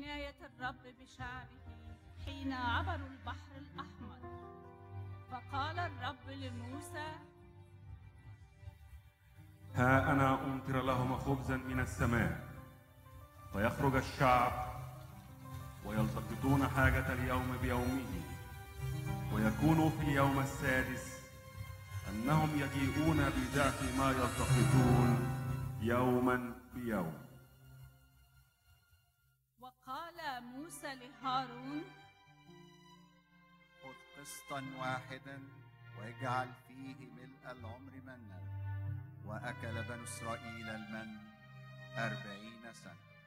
عناية الرب بشعبه حين عبروا البحر الأحمر. فقال الرب لموسى ها أنا أمطر لهم خبزا من السماء فيخرج الشعب ويلتقطون حاجة اليوم بيومه ويكون في اليوم السادس أنهم يجيئون بضعف ما يلتقطون يوما بيوم. موسى لهارون. خذ قسطا واحدا واجعل فيه ملء العمر منا وأكل بنو إسرائيل المن أربعين سنة.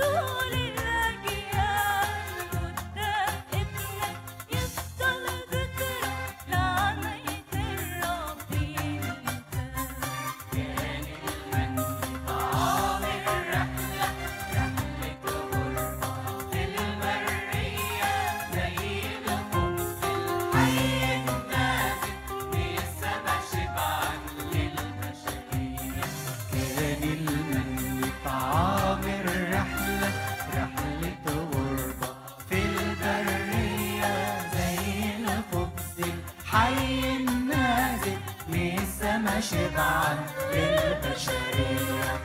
Oh. شبعا للبشرية.